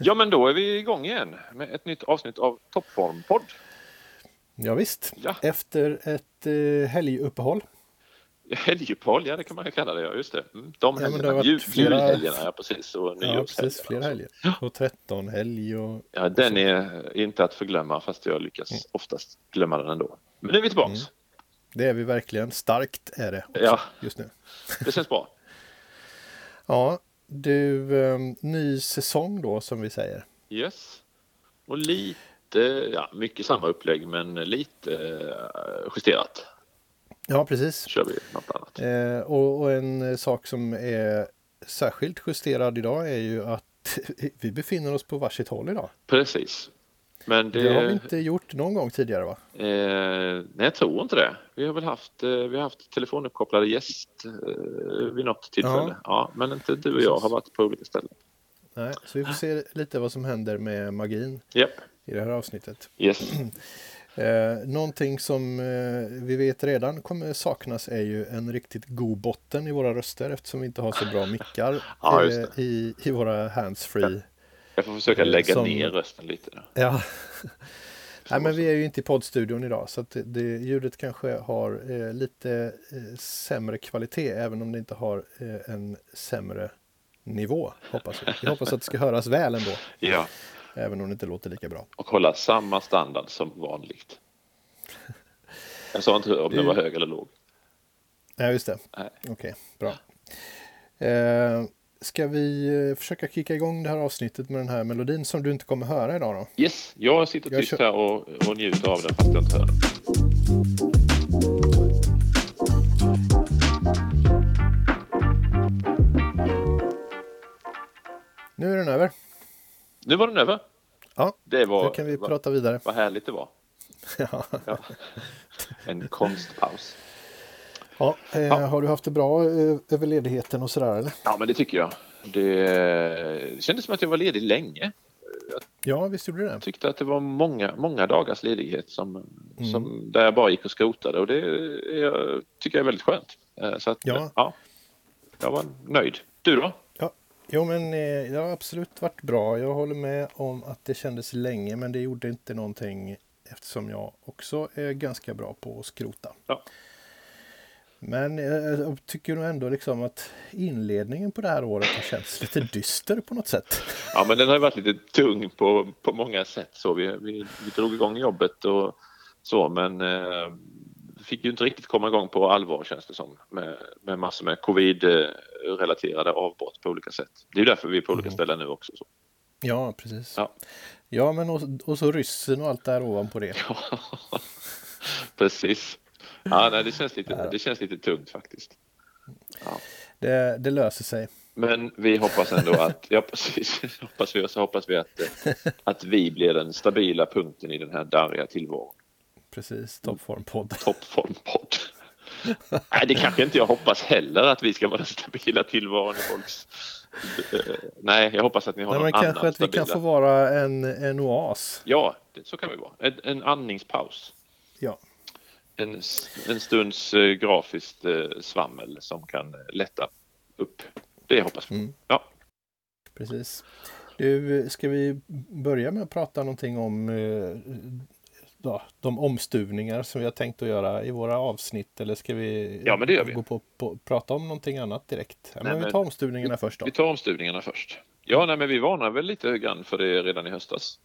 Ja, men då är vi igång igen med ett nytt avsnitt av Toppformpodd. Ja, visst. Ja. Efter ett eh, helguppehåll. Helguppehåll, ja det kan man ju kalla det, ja just det. Mm, de Ja, det helgerna, varit Jul, flera- julhelgerna, ja precis. Och Ja, precis. Flera helger. Och 13 helg och... Ja, den är inte att förglömma fast jag lyckas Mm. oftast glömma den ändå. Men nu är vi tillbaks. Det är vi verkligen. Starkt är det Ja. just nu. Det känns bra. Ja, du, eh, ny säsong då som vi säger. Yes. Och lite, ja mycket samma upplägg men lite eh, justerat. Ja, precis. Kör vi något annat. Eh, och, och en sak som är särskilt justerad idag är ju att vi befinner oss på varsitt håll idag. Precis. Men det, Det har vi inte gjort någon gång tidigare va? Eh, nej, jag tror inte det. Vi har väl haft, eh, vi har haft telefonuppkopplade gäst eh, vid något tillfälle. Ja. men inte du och jag har varit på olika ställen. Nej, så vi får se lite vad som händer med magin Japp. i det här avsnittet. Yes. Eh, någonting som eh, vi vet redan kommer saknas är ju en riktigt god botten i våra röster eftersom vi inte har så bra mickar Ja, just eh, i, i våra handsfree. Jag får försöka lägga Som- ner rösten lite. Då. Ja. Nej, men vi är ju inte i poddstudion idag så det, det, ljudet kanske har eh, lite eh, sämre kvalitet även om det inte har eh, en sämre nivå hoppas vi. Vi hoppas att det ska höras väl ändå Ja. även om det inte låter lika bra. Och hålla samma standard som vanligt. Jag sa inte om den var hög eller låg. Ja, just det. Nej. Okej, bra. Ska vi eh, försöka kicka igång det här avsnittet med den här melodin som du inte kommer höra idag då? Yes, jag sitter Jag tyst kör- här och, och njuter av den fast jag inte hör den. Nu är den över. Nu var den över. Ja, Det var, nu kan vi vad, prata vidare. vad härligt det var. Ja. Ja. En konstpaus. Ja, eh, Har du haft det bra eh, över ledigheten och sådär eller? Ja, men det tycker jag. Det, kändes som att jag var ledig länge. Ja, visst gjorde du det? Jag tyckte att det var många, många dagars ledighet som, Mm. som, där jag bara gick och skrotade och det är, jag tycker jag är väldigt skönt. Eh, Så att, Ja. ja, jag var nöjd. Du då? Ja. Jo, men eh, det har absolut varit bra. Jag håller med om att det kändes länge, men det gjorde inte någonting eftersom jag också är ganska bra på att skrota. Ja. Men eh, jag tycker nog ändå liksom att inledningen på det här året har känts lite dyster på något sätt. Ja, men den har varit lite tung på, på många sätt. Så vi, vi, vi drog igång jobbet och så, men eh, fick ju inte riktigt komma igång på allvar känns det som med, med massor med covid-relaterade avbrott på olika sätt. Det är därför vi är på olika Mm. ställen nu också. Så. Ja, precis. Ja. Ja, men och, och så ryssen och allt där ovanpå det. Ja, precis. Ja, nej, det, känns lite, det känns lite tungt faktiskt. Det, det löser sig. Men vi hoppas ändå att, ja precis, hoppas vi, så hoppas vi att, att vi blir den stabila punkten i den här darriga tillvaron. Precis, toppformpodd. Toppformpodd. Nej, det kanske inte jag hoppas heller att vi ska vara den stabila tillvaron i folks... Eh, Nej, jag hoppas att ni har Nej, någon annan kanske att vi stabila... kan få vara en, en oas. Ja, så kan vi vara. En, en andningspaus. Ja. En, en stunds eh, grafiskt eh, svammel som kan eh, lätta upp. Det hoppas vi. Mm. Ja. Precis. Du, ska vi börja med att prata någonting om eh, ja, de omstuvningar som vi har tänkt att göra i våra avsnitt? Eller ska vi, Ja, men det gör vi. gå på, på prata om någonting annat direkt? Ja, Nej, men vi tar omstuvningarna först då. Vi tar omstuvningarna först. Ja, nej, men vi varnade väl lite grann för det redan i höstas.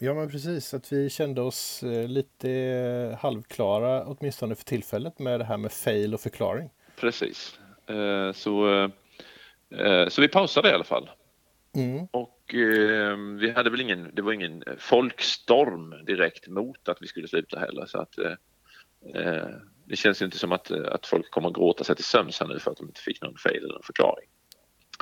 Ja, men precis. Att vi kände oss eh, lite eh, halvklara, åtminstone för tillfället, med det här med fail och förklaring. Precis. Eh, Så, så vi pausade i alla fall. Mm. Och vi hade väl ingen, det var ingen folkstorm direkt mot att vi skulle sluta heller. Så att, det känns ju inte som att, att folk kommer att gråta sig till sömns här nu för att de inte fick någon fail eller någon förklaring.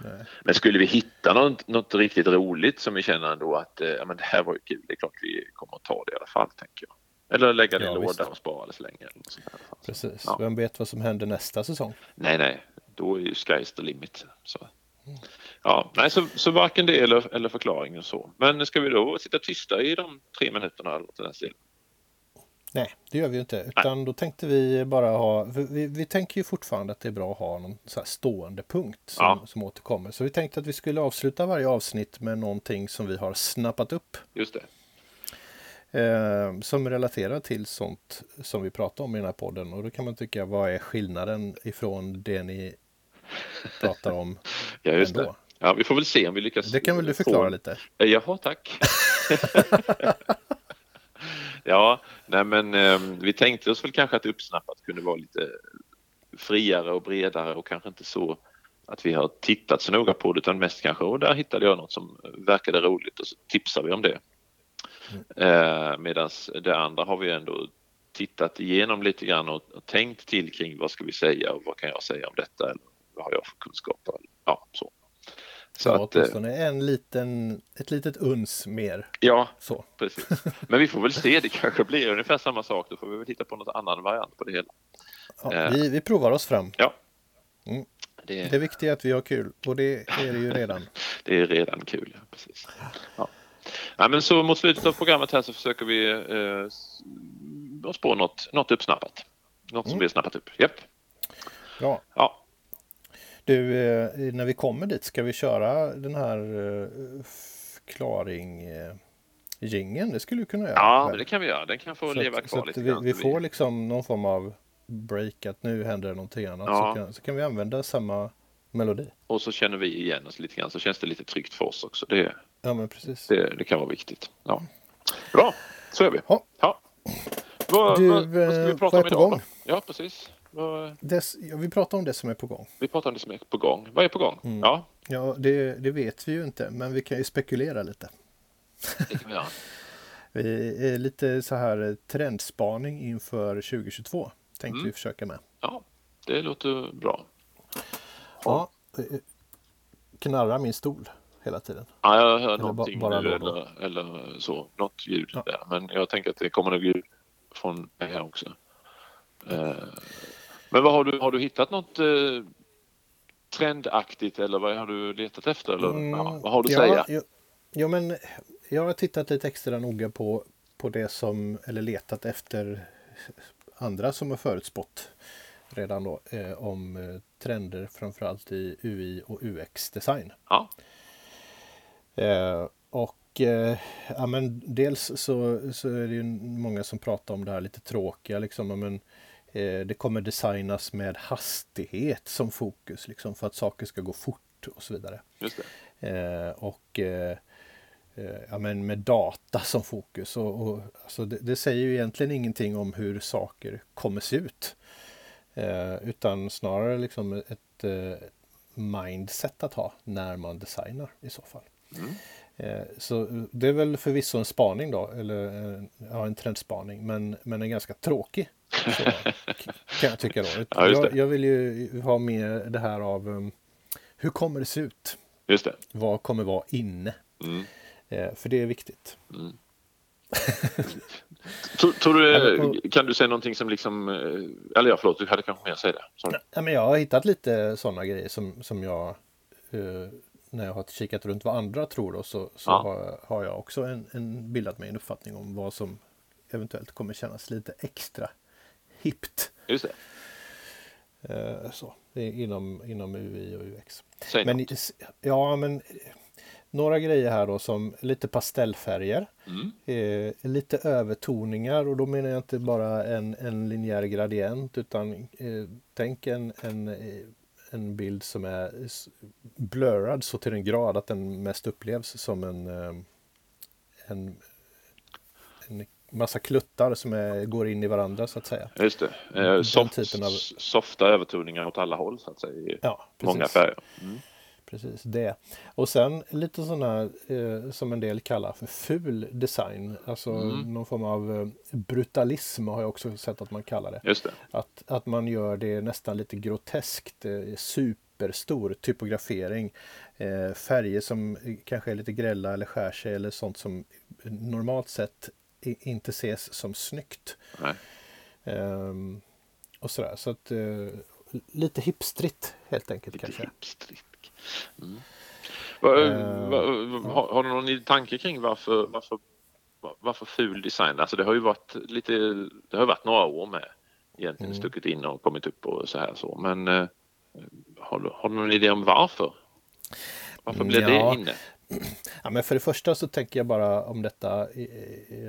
Nej. Men skulle vi hitta något, något riktigt roligt som vi känner ändå att eh, ja, men det här var ju kul, det är klart vi kommer att ta det i alla fall tänker jag. Eller lägga det i Ja, låda och spara det så länge. Precis. Ja. Vem vet vad som händer nästa säsong? Nej, nej, då är ju sky's the limit. Så. Ja, nej, så, så varken det eller, eller förklaringen så. Men ska vi då sitta tysta i de tre minuterna eller något den stilen? Nej, det gör vi ju inte. Utan då tänkte vi bara ha, vi, vi tänker ju fortfarande att det är bra att ha någon så stående punkt som, ja. som återkommer. Så vi tänkte att vi skulle avsluta varje avsnitt med någonting som vi har snappat upp. Just det. Eh, som relaterar till sånt som vi pratar om i den här podden. Och då kan man tycka, vad är skillnaden ifrån det ni pratar om ja, just ändå? Det. Ja, vi får väl se om vi lyckas. Det kan väl du förklara få... lite? Eh, jaha, tack. ja, nej men eh, vi tänkte oss väl kanske att uppsnappat kunde vara lite friare och bredare och kanske inte så att vi har tittat så noga på det utan mest kanske och där hittade jag något som verkade roligt och så tipsar vi om det. Mm. Eh, Medan det andra har vi ändå tittat igenom lite grann och, och, tänkt till kring vad ska vi säga och vad kan jag säga om detta eller vad har jag för kunskaper? Ja, så. Så ja, att, åtminstone en liten, ett litet uns mer. Ja, så. precis. Men vi får väl se, det kanske blir ungefär samma sak. Då får vi väl titta på något annan variant på det hela. Ja, eh. vi, vi provar oss fram. Ja. Mm. Det... det viktiga är att vi har kul och det är det ju redan. det är redan kul, ja, precis. Ja. Ja, men så mot slutet av programmet här så försöker vi eh, på något, något uppsnappat. Något som mm. vi har snappat upp. Japp. Bra. Ja. Du, eh, när vi kommer dit, ska vi köra den här eh, förklaring eh, gingen? Det skulle vi kunna göra. Ja, det kan vi göra. Den kan få så leva kvar lite vi, vi får liksom någon form av break att nu händer det någonting annat. Ja. Så, kan, så kan vi använda samma melodi. Och så känner vi igen oss lite grann så känns det lite tryggt för oss också. Det, ja, men precis. Det, det kan vara viktigt. Ja. Bra, så är vi. Ja. ja. Vad, du, vad, vad ska vi prata om idag? Gång? Ja, precis. Des, ja, vi pratar om det som är på gång. Vi pratar om det som är på gång. Vad är på gång? Mm. Ja, ja det, det, vet vi ju inte, men vi kan ju spekulera lite. Det kan vi göra. vi är lite så här trendspaning inför 2022 tänkte mm. vi försöka med. Ja, det låter bra. Ja, knarrar min stol hela tiden. Ja, jag hör eller någonting bara nu eller, eller så, något ljud ja. där. Men jag tänker att det kommer nog ljud från mig här också. Eh, men vad har du, har du hittat något eh, trendaktigt eller vad har du letat efter? Eller, mm, ja, vad har du att ja, säga? Jo, jo, men jag har tittat lite extra noga på, på det som, eller letat efter andra som har förutspått redan då eh, om eh, trender framförallt i UI och UX-design. Ja. Eh, och eh, ja, men dels så, så är det ju många som pratar om det här lite tråkiga liksom. Men, det kommer designas med hastighet som fokus liksom för att saker ska gå fort och så vidare. Eh, och ja, men med data som fokus. Och, och alltså det, det, säger ju egentligen ingenting om hur saker kommer se ut. Eh, utan snarare liksom ett eh, mindset att ha när man designar i så fall. Mm. Eh, så det är väl förvisso en spaning då, eller eh, ja, en trendspaning, men, men en ganska tråkig. Så, kan jag tycka då. Ja, jag, jag, vill ju ha med det här av um, hur kommer det se ut? Just det. Vad kommer vara inne? Mm. Eh, för det är viktigt. Mm. tror, tror, du, kan du säga någonting som liksom, eh, eller ja förlåt, du hade kanske mer att säga det. Sorry. Ja, men jag har hittat lite sådana grejer som, som jag, uh, när jag har kikat runt vad andra tror då, så, så ja. har, har, jag också en, en bildat mig en uppfattning om vad som eventuellt kommer kännas lite extra hippt. Just det. Uh, så, inom, inom UI och UX. Säg men, något. Ja, men några grejer här då som lite pastellfärger. Mm. Eh, lite övertoningar och då menar jag inte bara en, en linjär gradient utan eh, tänk en, en, eh, en bild som är blurrad så till den grad att den mest upplevs som en, eh, en, en massa kluttar som är, går in i varandra så att säga. Just det, eh, soft, av... softa övertoningar åt alla håll så att säga i ja, många färger. Mm precis det. Och sen lite sådana eh, som en del kallar för ful design. Alltså mm. någon form av eh, brutalism har jag också sett att man kallar det. Just det. Att, att man gör det nästan lite groteskt, eh, superstor typografering. Eh, färger som kanske är lite grälla eller skär sig eller sånt som normalt sett inte ses som snyggt. Um, och sådär. Så att uh, lite hipstrigt helt enkelt lite kanske. Hipstrigt. Mm. Va, uh, va, har, har, du någon tanke kring varför, varför, varför ful design? Alltså det har ju varit lite, det har varit några år med egentligen mm. stuckit in och kommit upp och så här så. Men eh, har, du, har du någon idé om varför? Varför blev ja. det inne? Ja, men för det första så tänker jag bara om detta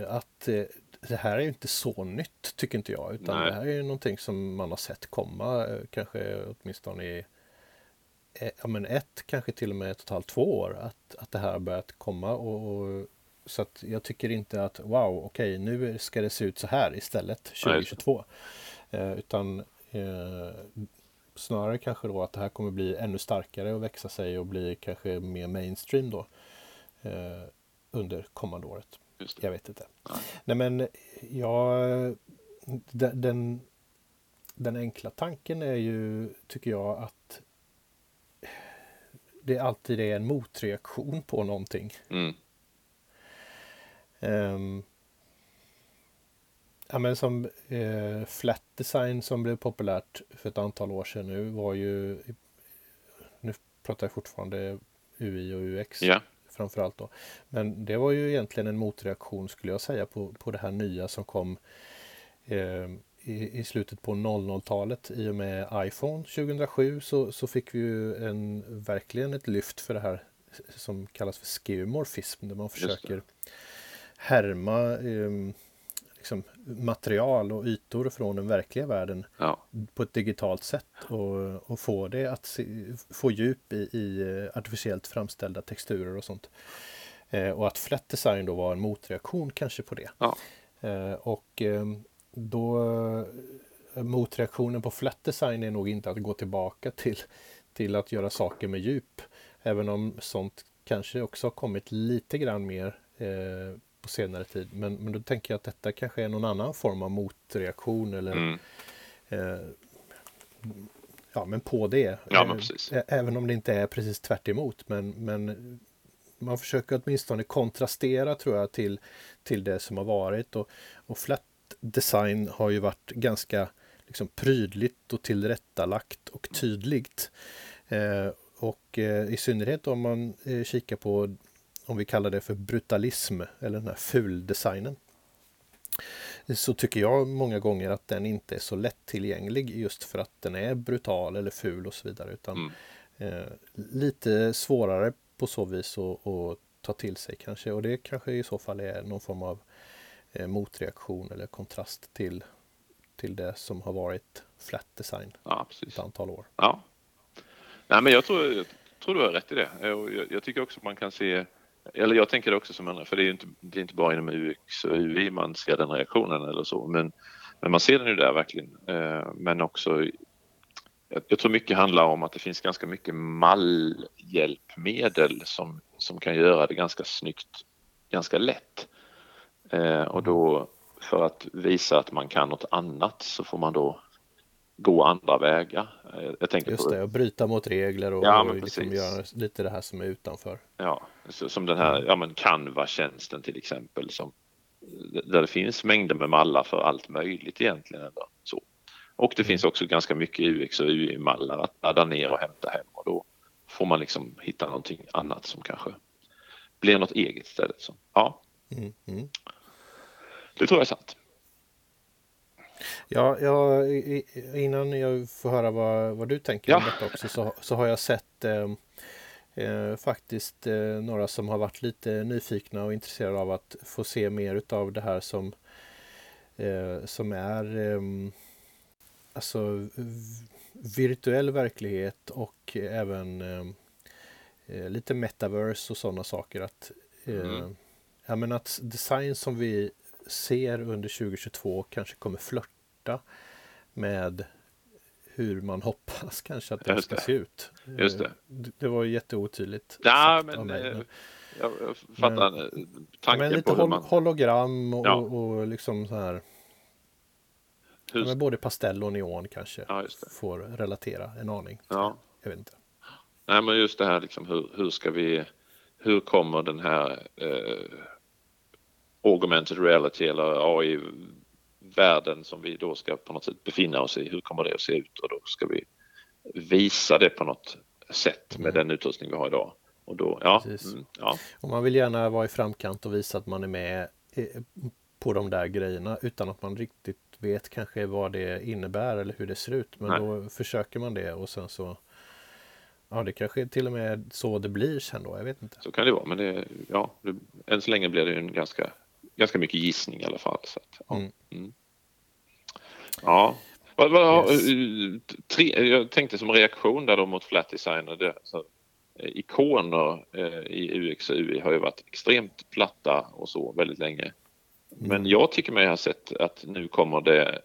att eh, det här är ju inte så nytt tycker inte jag utan Nej. det här är ju någonting som man har sett komma eh, kanske åtminstone i eh, ja, men ett, kanske till och med totalt två år att, att det här har börjat komma och, och så att jag tycker inte att wow, okej, okay, nu ska det se ut så här istället 2022. Eh, utan eh, snarare kanske då att det här kommer bli ännu starkare och växa sig och bli kanske mer mainstream då eh, under kommande året. Jag vet inte. Nej, Nej men jag, den, den enkla tanken är ju, tycker jag, att det alltid är en motreaktion på någonting. Mm. Um, ja, men som eh, flat design som blev populärt för ett antal år sedan nu var ju nu pratar jag fortfarande UI och UX yeah. framförallt då. Men det var ju egentligen en motreaktion skulle jag säga på, på det här nya som kom eh, i, i, slutet på 00-talet i och med iPhone 2007 så, så fick vi ju en, verkligen ett lyft för det här som kallas för skeuomorfism där man försöker härma eh, liksom, material och ytor från den verkliga världen ja. på ett digitalt sätt och, och få det att se, få djup i, i artificiellt framställda texturer och sånt. Eh, och att flat design då var en motreaktion kanske på det. Ja. Eh, och eh, då eh, motreaktionen på flat design är nog inte att gå tillbaka till, till att göra saker med djup. Även om sånt kanske också har kommit lite grann mer eh, på senare tid. Men, men då tänker jag att detta kanske är någon annan form av motreaktion eller mm. eh, Ja men på det. Ja, men. Även om det inte är precis tvärt emot, men, men man försöker åtminstone kontrastera tror jag till, till det som har varit. Och, och flat design har ju varit ganska liksom, prydligt och tillrättalagt och tydligt. Eh, och eh, i synnerhet om man eh, kikar på om vi kallar det för brutalism eller den här fuldesignen. Så tycker jag många gånger att den inte är så lättillgänglig just för att den är brutal eller ful och så vidare. Utan mm. eh, lite svårare på så vis att ta till sig kanske. Och det kanske i så fall är någon form av eh, motreaktion eller kontrast till, till det som har varit flat design ja, ett antal år. Ja. Nej, men jag tror, jag tror du har rätt i det. Jag, jag tycker också man kan se eller jag tänker det också som andra, för det är inte, det är inte bara inom UX och UI man ser den reaktionen eller så, men, men man ser den ju där verkligen. Eh, men också, jag, jag, tror mycket handlar om att det finns ganska mycket mallhjälpmedel som, som kan göra det ganska snyggt, ganska lätt. Eh, och då för att visa att man kan något annat så får man då gå andra vägar. Eh, jag tänker Just det, och bryta mot regler och, ja, och liksom göra lite det här som är utanför. Ja, som den här ja, men Canva-tjänsten till exempel som, där det finns mängder med mallar för allt möjligt egentligen. Eller så. Och det mm. finns också ganska mycket UX och UI-mallar att ladda ner och hämta hem och då får man liksom hitta någonting annat som kanske blir något eget istället. Så, ja. Mm. Mm. Det tror jag är sant. Ja, ja, innan jag får höra vad, vad du tänker ja. om detta också så, så har jag sett eh, eh, faktiskt eh, några som har varit lite nyfikna och intresserade av att få se mer utav det här som, eh, som är ehm, alltså virtuell verklighet och även ehm, eh, lite metaverse och sådana saker. Att, eh, mm. ja, men att design som vi ser under 2022 kanske kommer flörta med hur man hoppas kanske att det ska se ut. Just det. Det var jätteotydligt. Ja, men, mig, men jag, fattar men, tanken men lite på hur man... hologram och, ja. och liksom så här. Hur... Ja, både pastell och neon kanske ja, får relatera en aning. Ja. Jag vet inte. Nej, men just det här liksom hur, hur ska vi, hur kommer den här eh, augmented reality eller AI-världen som vi då ska på något sätt befinna oss i. Hur kommer det att se ut? Och då ska vi visa det på något sätt med mm. den utrustning vi har idag. Och då, ja, mm, ja. Och man vill gärna vara i framkant och visa att man är med på de där grejerna utan att man riktigt vet kanske vad det innebär eller hur det ser ut. Men Nej. då försöker man det och sen så Ja, det kanske är till och med så det blir sen då, jag vet inte. Så kan det vara, men det, ja, det, än så länge blir det en ganska, ganska mycket gissning i alla fall. Så att, ja. Mm. Mm. ja. Yes. tre, jag tänkte som reaktion där då mot flat designer, det, så, eh, ikoner eh, i UX och UI har ju varit extremt platta och så väldigt länge. Mm. Men jag tycker mig ha sett att nu kommer det,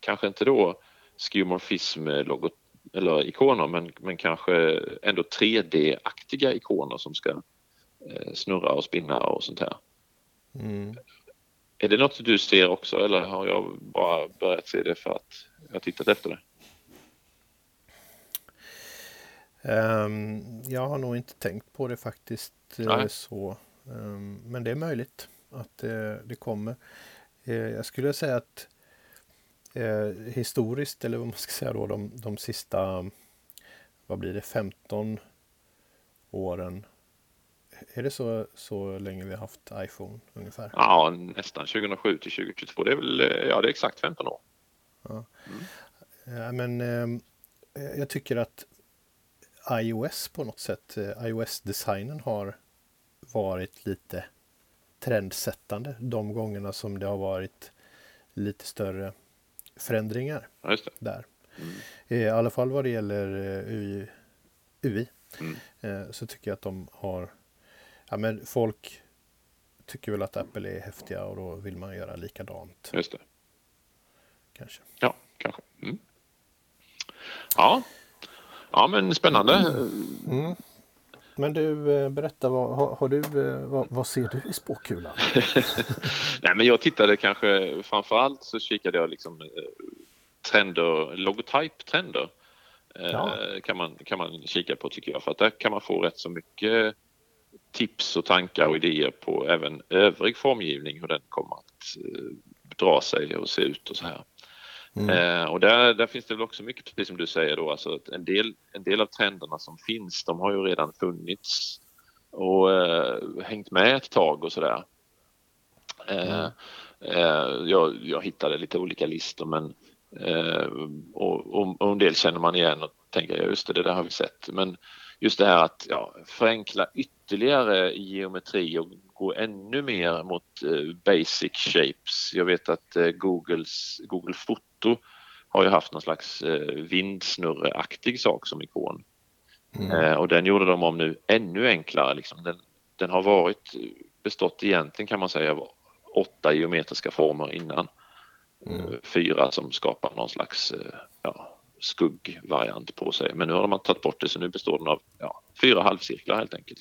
kanske inte då skeuomorfism logot eller ikoner men, men kanske ändå 3D-aktiga ikoner som ska eh, snurra och spinna och sånt här. Mm. Är det något du ser också eller har jag bara börjat se det för att jag tittat efter det? Um, jag har nog inte tänkt på det faktiskt eh, Nej. så. Um, men det är möjligt att uh, det kommer. Uh, jag skulle säga att eh, historiskt, eller vad man ska säga då, de, de sista, vad blir det, 15 åren. Är det så, så länge vi har haft iPhone ungefär? Ja, nästan 2007 till 2022. Det är väl, ja det är exakt 15 år. Ja. Mm. ja men eh, jag tycker att iOS på något sätt, eh, iOS-designen har varit lite trendsättande de gångerna som det har varit lite större förändringar ja, där. Mm. I alla fall vad det gäller UI, eh, mm. Eh, så tycker jag att de har, ja men folk tycker väl att Apple är häftiga och då vill man göra likadant. Just det. Kanske. Ja, kanske. Mm. Ja. ja, men spännande. Mm. Men du, eh, berätta, vad, har, har du, vad, vad, ser du i spåkulan? Nej, men jag tittade kanske framförallt så kikade jag liksom trender, logotype-trender. Ja. Kan, man, kan man kika på tycker jag för att där kan man få rätt så mycket tips och tankar och idéer på även övrig formgivning hur den kommer att dra sig och se ut och så här. Mm. Eh, och där, där finns det väl också mycket, precis som du säger då, alltså att en del, en del av trenderna som finns, de har ju redan funnits och eh, hängt med ett tag och sådär. Eh, mm. Eh, jag, jag hittade lite olika listor men eh, och, och, och, en del känner man igen och tänker just det, det där har vi sett. Men just det här att ja, förenkla ytterligare geometri och gå ännu mer mot eh, basic shapes. Jag vet att eh, Googles, Google Foto har ju haft någon slags eh, vindsnurreaktig sak som ikon. Mm. Och den gjorde de om nu ännu enklare. Liksom. Den, den har varit bestått egentligen kan man säga av åtta geometriska former innan. Mm. Fyra som skapar någon slags ja, skuggvariant på sig. Men nu har man tagit bort det så nu består den av ja, fyra halvcirklar helt enkelt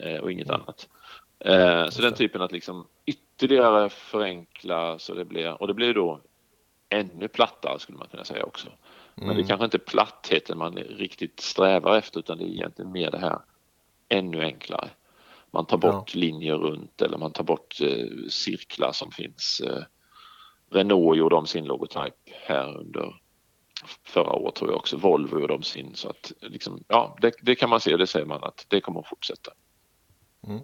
eh, och inget mm. annat. Eh, så den typen att liksom ytterligare förenkla så det blir och det blir då ännu plattare skulle man kunna säga också. Men det är mm. kanske inte plattheten man riktigt strävar efter utan det är egentligen mer det här ännu enklare. Man tar bort ja. linjer runt eller man tar bort eh, cirklar som finns. Eh, Renault gjorde om sin logotyp här under förra året tror jag också. Volvo gjorde om sin så att liksom, ja, det, det, kan man se det säger man att det kommer att fortsätta. Mm.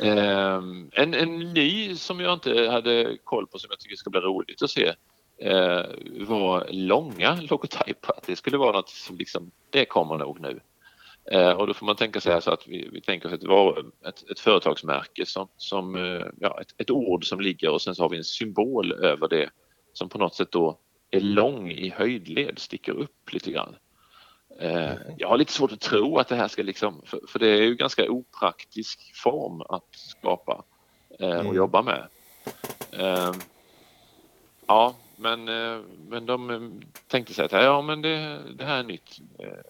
Um, en, en ny som jag inte hade koll på som jag tycker ska bli roligt att se uh, var långa logotyper. Det skulle vara något som liksom, det kommer nog nu. Uh, och då får man tänka sig så att vi, vi tänker oss ett, ett, ett företagsmärke som, som uh, ja, ett, ett, ord som ligger och sen så har vi en symbol över det som på något sätt då är lång i höjdled, sticker upp lite grann. Eh, jag har lite svårt att tro att det här ska liksom, för, det är ju ganska opraktisk form att skapa eh, och mm. jobba med. Eh, ja, men, men de eh, tänkte sig att ja, men det, det här är nytt.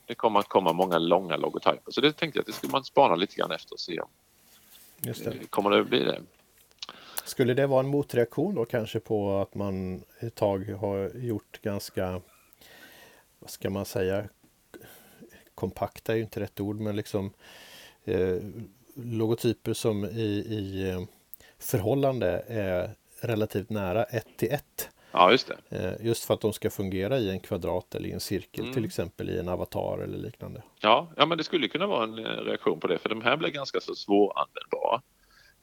Det kommer att komma många långa logotyper. Så det tänkte jag att det skulle man spana lite grann efter och se om Just det. kommer det bli det. Skulle det vara en motreaktion då kanske på att man ett tag har gjort ganska, vad ska man säga, kompakta är ju inte rätt ord, men liksom eh, logotyper som i, i eh, förhållande är relativt nära ett till ett. Ja, just det. Eh, just för att de ska fungera i en kvadrat eller i en cirkel, mm. till exempel i en avatar eller liknande. Ja, ja, men det skulle kunna vara en eh, reaktion på det, för de här blir ganska så svåranvändbara.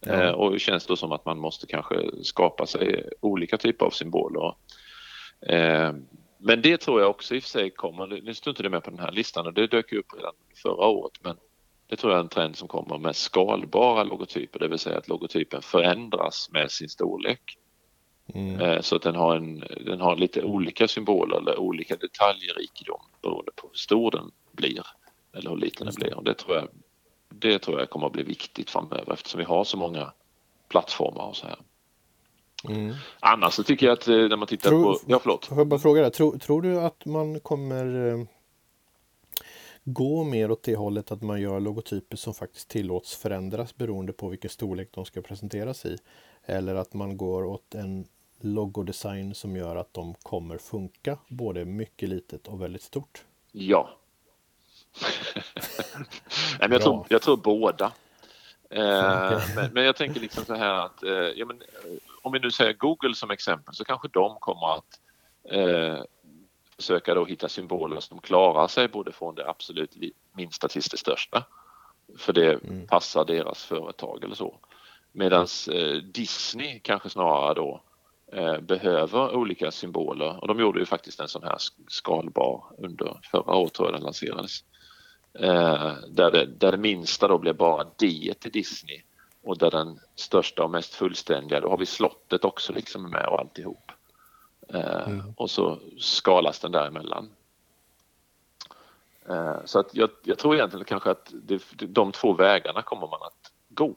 Ja. Eh, och det känns då som att man måste kanske skapa sig olika typer av symboler. Eh, men det tror jag också i och för sig kommer, nu står inte det med på den här listan och det dök upp redan förra året men det tror jag är en trend som kommer med skalbara logotyper, det vill säga att logotypen förändras med sin storlek. Mm. Eh, så att den har, en, den har lite olika symboler eller olika detaljrikedom beroende på hur stor den blir eller hur liten den blir. Och det tror jag det tror jag kommer att bli viktigt framöver eftersom vi har så många plattformar och så här. Mm. Annars så tycker jag att eh, när man tittar tror, på... Ja, förlåt. Får jag bara fråga dig, tror, tror du att man kommer eh, gå mer åt det hållet att man gör logotyper som faktiskt tillåts förändras beroende på vilken storlek de ska presenteras i? Eller att man går åt en logodesign som gör att de kommer funka både mycket litet och väldigt stort? Ja, Nej, men jag, tror, jag tror båda. Eh, men, men, jag tänker liksom så här att eh, ja, men, eh, om vi nu säger Google som exempel så kanske de kommer att eh, försöka då hitta symboler som klarar sig både från det absolut minsta till det största. För det mm. passar deras företag eller så. Medan Disney kanske snarare då eh, behöver olika symboler och de gjorde ju faktiskt en sån här skalbar under förra året tror jag den lanserades. Eh, där, det, där det minsta då blir bara D till Disney och där den största och mest fullständiga, då har vi slottet också liksom med och alltihop. Mm. Och så skalas den däremellan. Eh, så att jag, jag, tror egentligen kanske att det, de två vägarna kommer man att gå.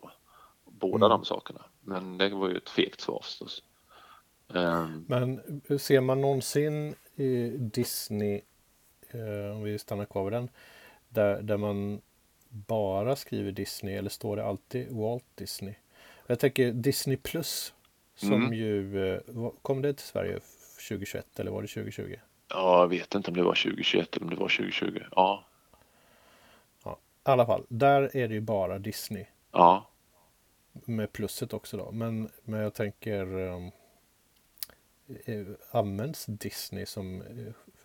Båda mm. de sakerna. Men det var ju ett fegt svar förstås. Um, Men ser man någonsin i Disney, om vi stannar kvar vid den, där, där man bara skriver Disney eller står det alltid Walt Disney? Jag tänker Disney Plus som mm. ju eh, kom det till Sverige 2021 eller var det 2020? Ja, jag vet inte om det var 2021 eller om det var 2020. Ja. ja. I alla fall, där är det ju bara Disney. Ja. Med plusset också då. Men, men jag tänker um, används Disney som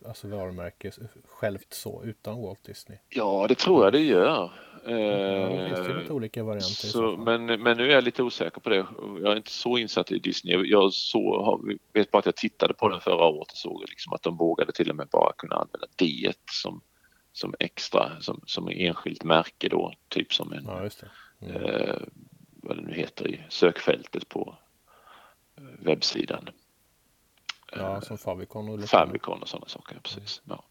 alltså varumärke självt så utan Walt Disney? Ja, det tror jag det gör. Ja, det finns ju lite olika varianter. Så, men, men nu är jag lite osäker på det. Jag är inte så insatt i Disney. Jag så, vet bara att jag tittade på den förra året och såg liksom att de vågade till och med bara kunna använda D som, som extra, som, som enskilt märke då. Typ som en, ja, mm. eh, vad det nu heter i sökfältet på eh, webbsidan. Ja, som Favicon och Favicon och sådana saker, precis. Ja.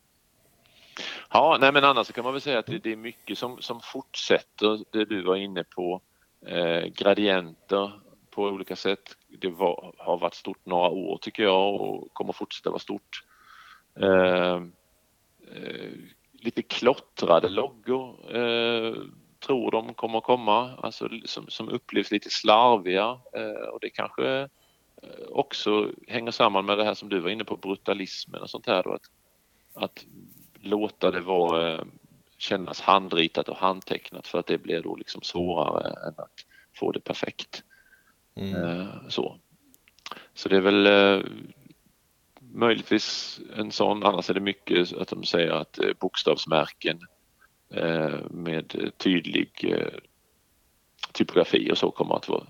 Ja, nej men annars kan man väl säga att det, är mycket som, som fortsätter det du var inne på. Eh, gradienter på olika sätt. Det var, har varit stort några år tycker jag och kommer fortsätta vara stort. Eh, eh, lite klottrade loggor eh, tror de kommer komma, alltså som, som upplevs lite slarviga eh, och det kanske också hänger samman med det här som du var inne på, brutalismen och sånt här. Då, att, att låta det vara, eh, kännas handritat och handtecknat för att det blir då liksom svårare än att få det perfekt. Mm. Eh, så. så det är väl möjligtvis en sån, annars är det mycket att de säger att bokstavsmärken med tydlig typografi och så kommer att vara,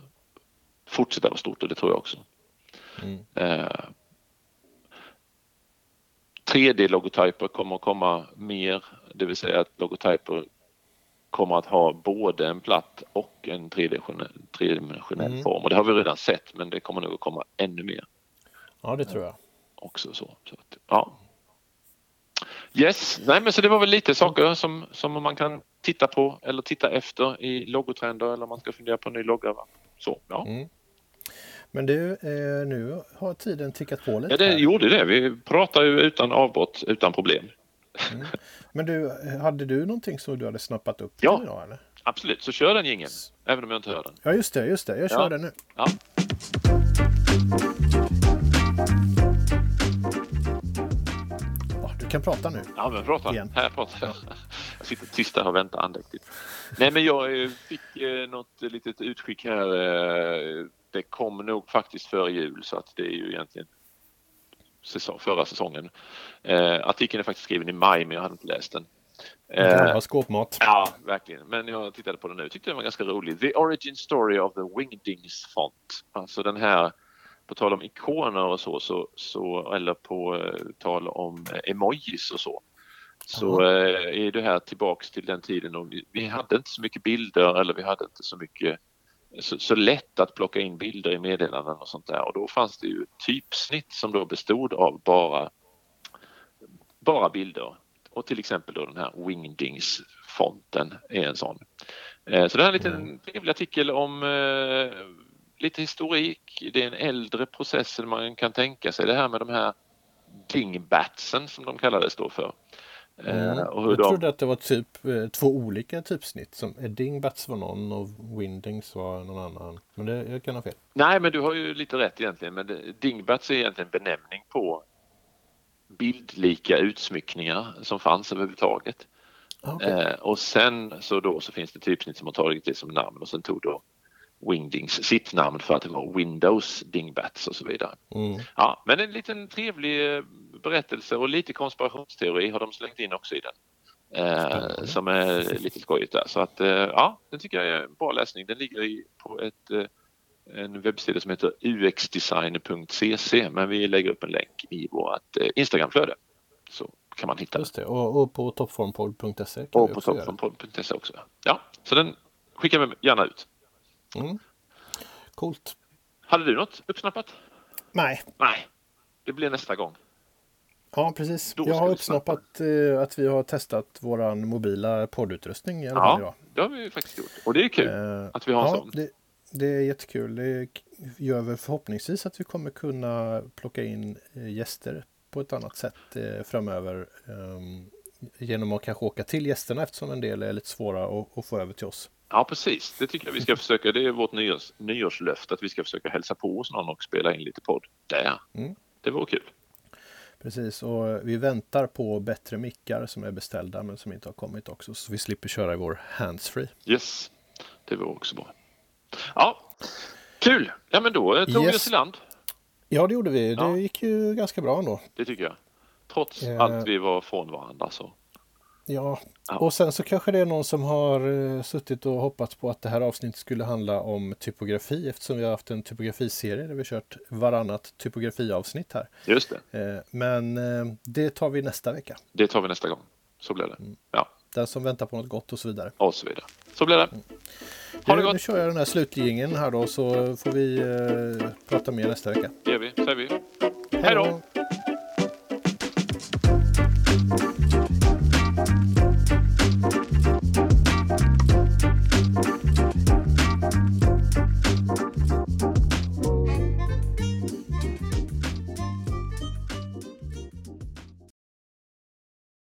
fortsätta vara stort och det tror jag också. Mm. Eh, 3D-logotyper kommer att komma mer, det vill säga att logotyper kommer att ha både en platt och en tredimensionell mm. form. Och det har vi redan sett men det kommer nog att komma ännu mer. Ja, det tror jag. Också så. så att, ja. Yes, nej men så det var väl lite saker som, som man kan titta på eller titta efter i logotrender eller om man ska fundera på en ny logga. Så, ja. Mm. Men du, eh, nu har tiden tickat på lite. Ja, det här. gjorde det. Vi pratar ju utan avbrott, utan problem. Mm. Men du, hade du någonting som du hade snappat upp ja, idag? Eller? absolut. Så kör den gingen, även om jag inte hör den. Ja, just det. Just det. Jag kör ja. den nu. Ja. Du kan prata nu. Ja, men prata. Igen. Här pratar jag. Jag sitter tyst här och väntar andäktigt. Nej, men jag eh, fick eh, något litet utskick här det kom nog faktiskt före jul så att det är ju egentligen säsong, förra säsongen. Eh, artikeln är faktiskt skriven i maj men jag hade inte läst den. Eh, skåpmat. Ja, verkligen. Men jag tittade på den nu tyckte den var ganska rolig. The Origin Story of the Wingdings Font. Alltså den här, på tal om ikoner och så, så, så eller på eh, tal om eh, emojis och så. Så eh, är det här tillbaks till den tiden och vi, vi hade inte så mycket bilder eller vi hade inte så mycket så, så, lätt att plocka in bilder i meddelanden och sånt där och då fanns det ju typsnitt som då bestod av bara, bilder och till exempel då den här Wingdings-fonten är en sån. Eh, så det här är en liten mm. trevlig artikel om eh, lite historik. Det är en äldre process än man kan tänka sig. Det här med de här dingbatsen som de kallades då för. Eh, mm. och hur jag de... trodde att det var typ eh, två olika typsnitt. Som Dingbats var någon och Windings var någon annan. Men det, jag kan ha fel. Nej, men du har ju lite rätt egentligen. Men det, Dingbats är egentligen benämning på bildlika utsmyckningar som fanns överhuvudtaget. Okay. Eh, och sen så då så finns det typsnitt som har tagit det som namn och sen tog då Wingdings sitt namn för att det var Windows Dingbats och så vidare. Mm. Ja, men en liten trevlig eh, berättelse och lite konspirationsteori har de slängt in också i den. Eh, som är lite skojigt där. Så att eh, ja, den tycker jag är en bra läsning. Den ligger i, på ett, eh, en webbsida som heter uxdesigner.cc men vi lägger upp en länk i vårt eh, Instagramflöde. Så kan man hitta Just det, och, och på toppformpodd.se. Och på toppformpodd.se också. Ja, så den skickar vi gärna ut. Mm. Coolt. Hade du något uppsnappat? Nej. Nej, det blir nästa gång. Ja, precis. jag har uppsnappat eh, att vi har testat våran mobila poddutrustning i alla fall ja, det har vi faktiskt gjort. Och det är kul eh, att vi har en ja, sån. Det, det är jättekul. Det gör väl förhoppningsvis att vi kommer kunna plocka in eh, gäster på ett annat sätt eh, framöver. Um, genom att kanske åka till gästerna eftersom en del är lite svåra att, att få över till oss. Ja precis, det tycker jag vi ska försöka. Det är vårt nyårs, nyårslöfte att vi ska försöka hälsa på hos någon och spela in lite podd där. Mm. Det vore kul. Precis, och vi väntar på bättre mickar som är beställda men som inte har kommit också. Så vi slipper köra i vår handsfree. Yes, det vore också bra. Ja, kul! Ja men då tog yes. vi oss i land. Ja det gjorde vi. Det ja. gick ju ganska bra ändå. Det tycker jag. Trots eh. att vi var från varandra så. Ja. ja, och sen så kanske det är någon som har uh, suttit och hoppats på att det här avsnittet skulle handla om typografi eftersom vi har haft en typografiserie där vi kört varannat typografiavsnitt här. Just det. Uh, men uh, det tar vi nästa vecka. Det tar vi nästa gång. Så blir det. Mm. Ja. Den som väntar på något gott och så vidare. Och så vidare. Så blir det. Mm. Ha det gott. Nu kör jag den här slutgingen här då så får vi prata mer nästa vecka. Det gör vi, säger vi. Hej då!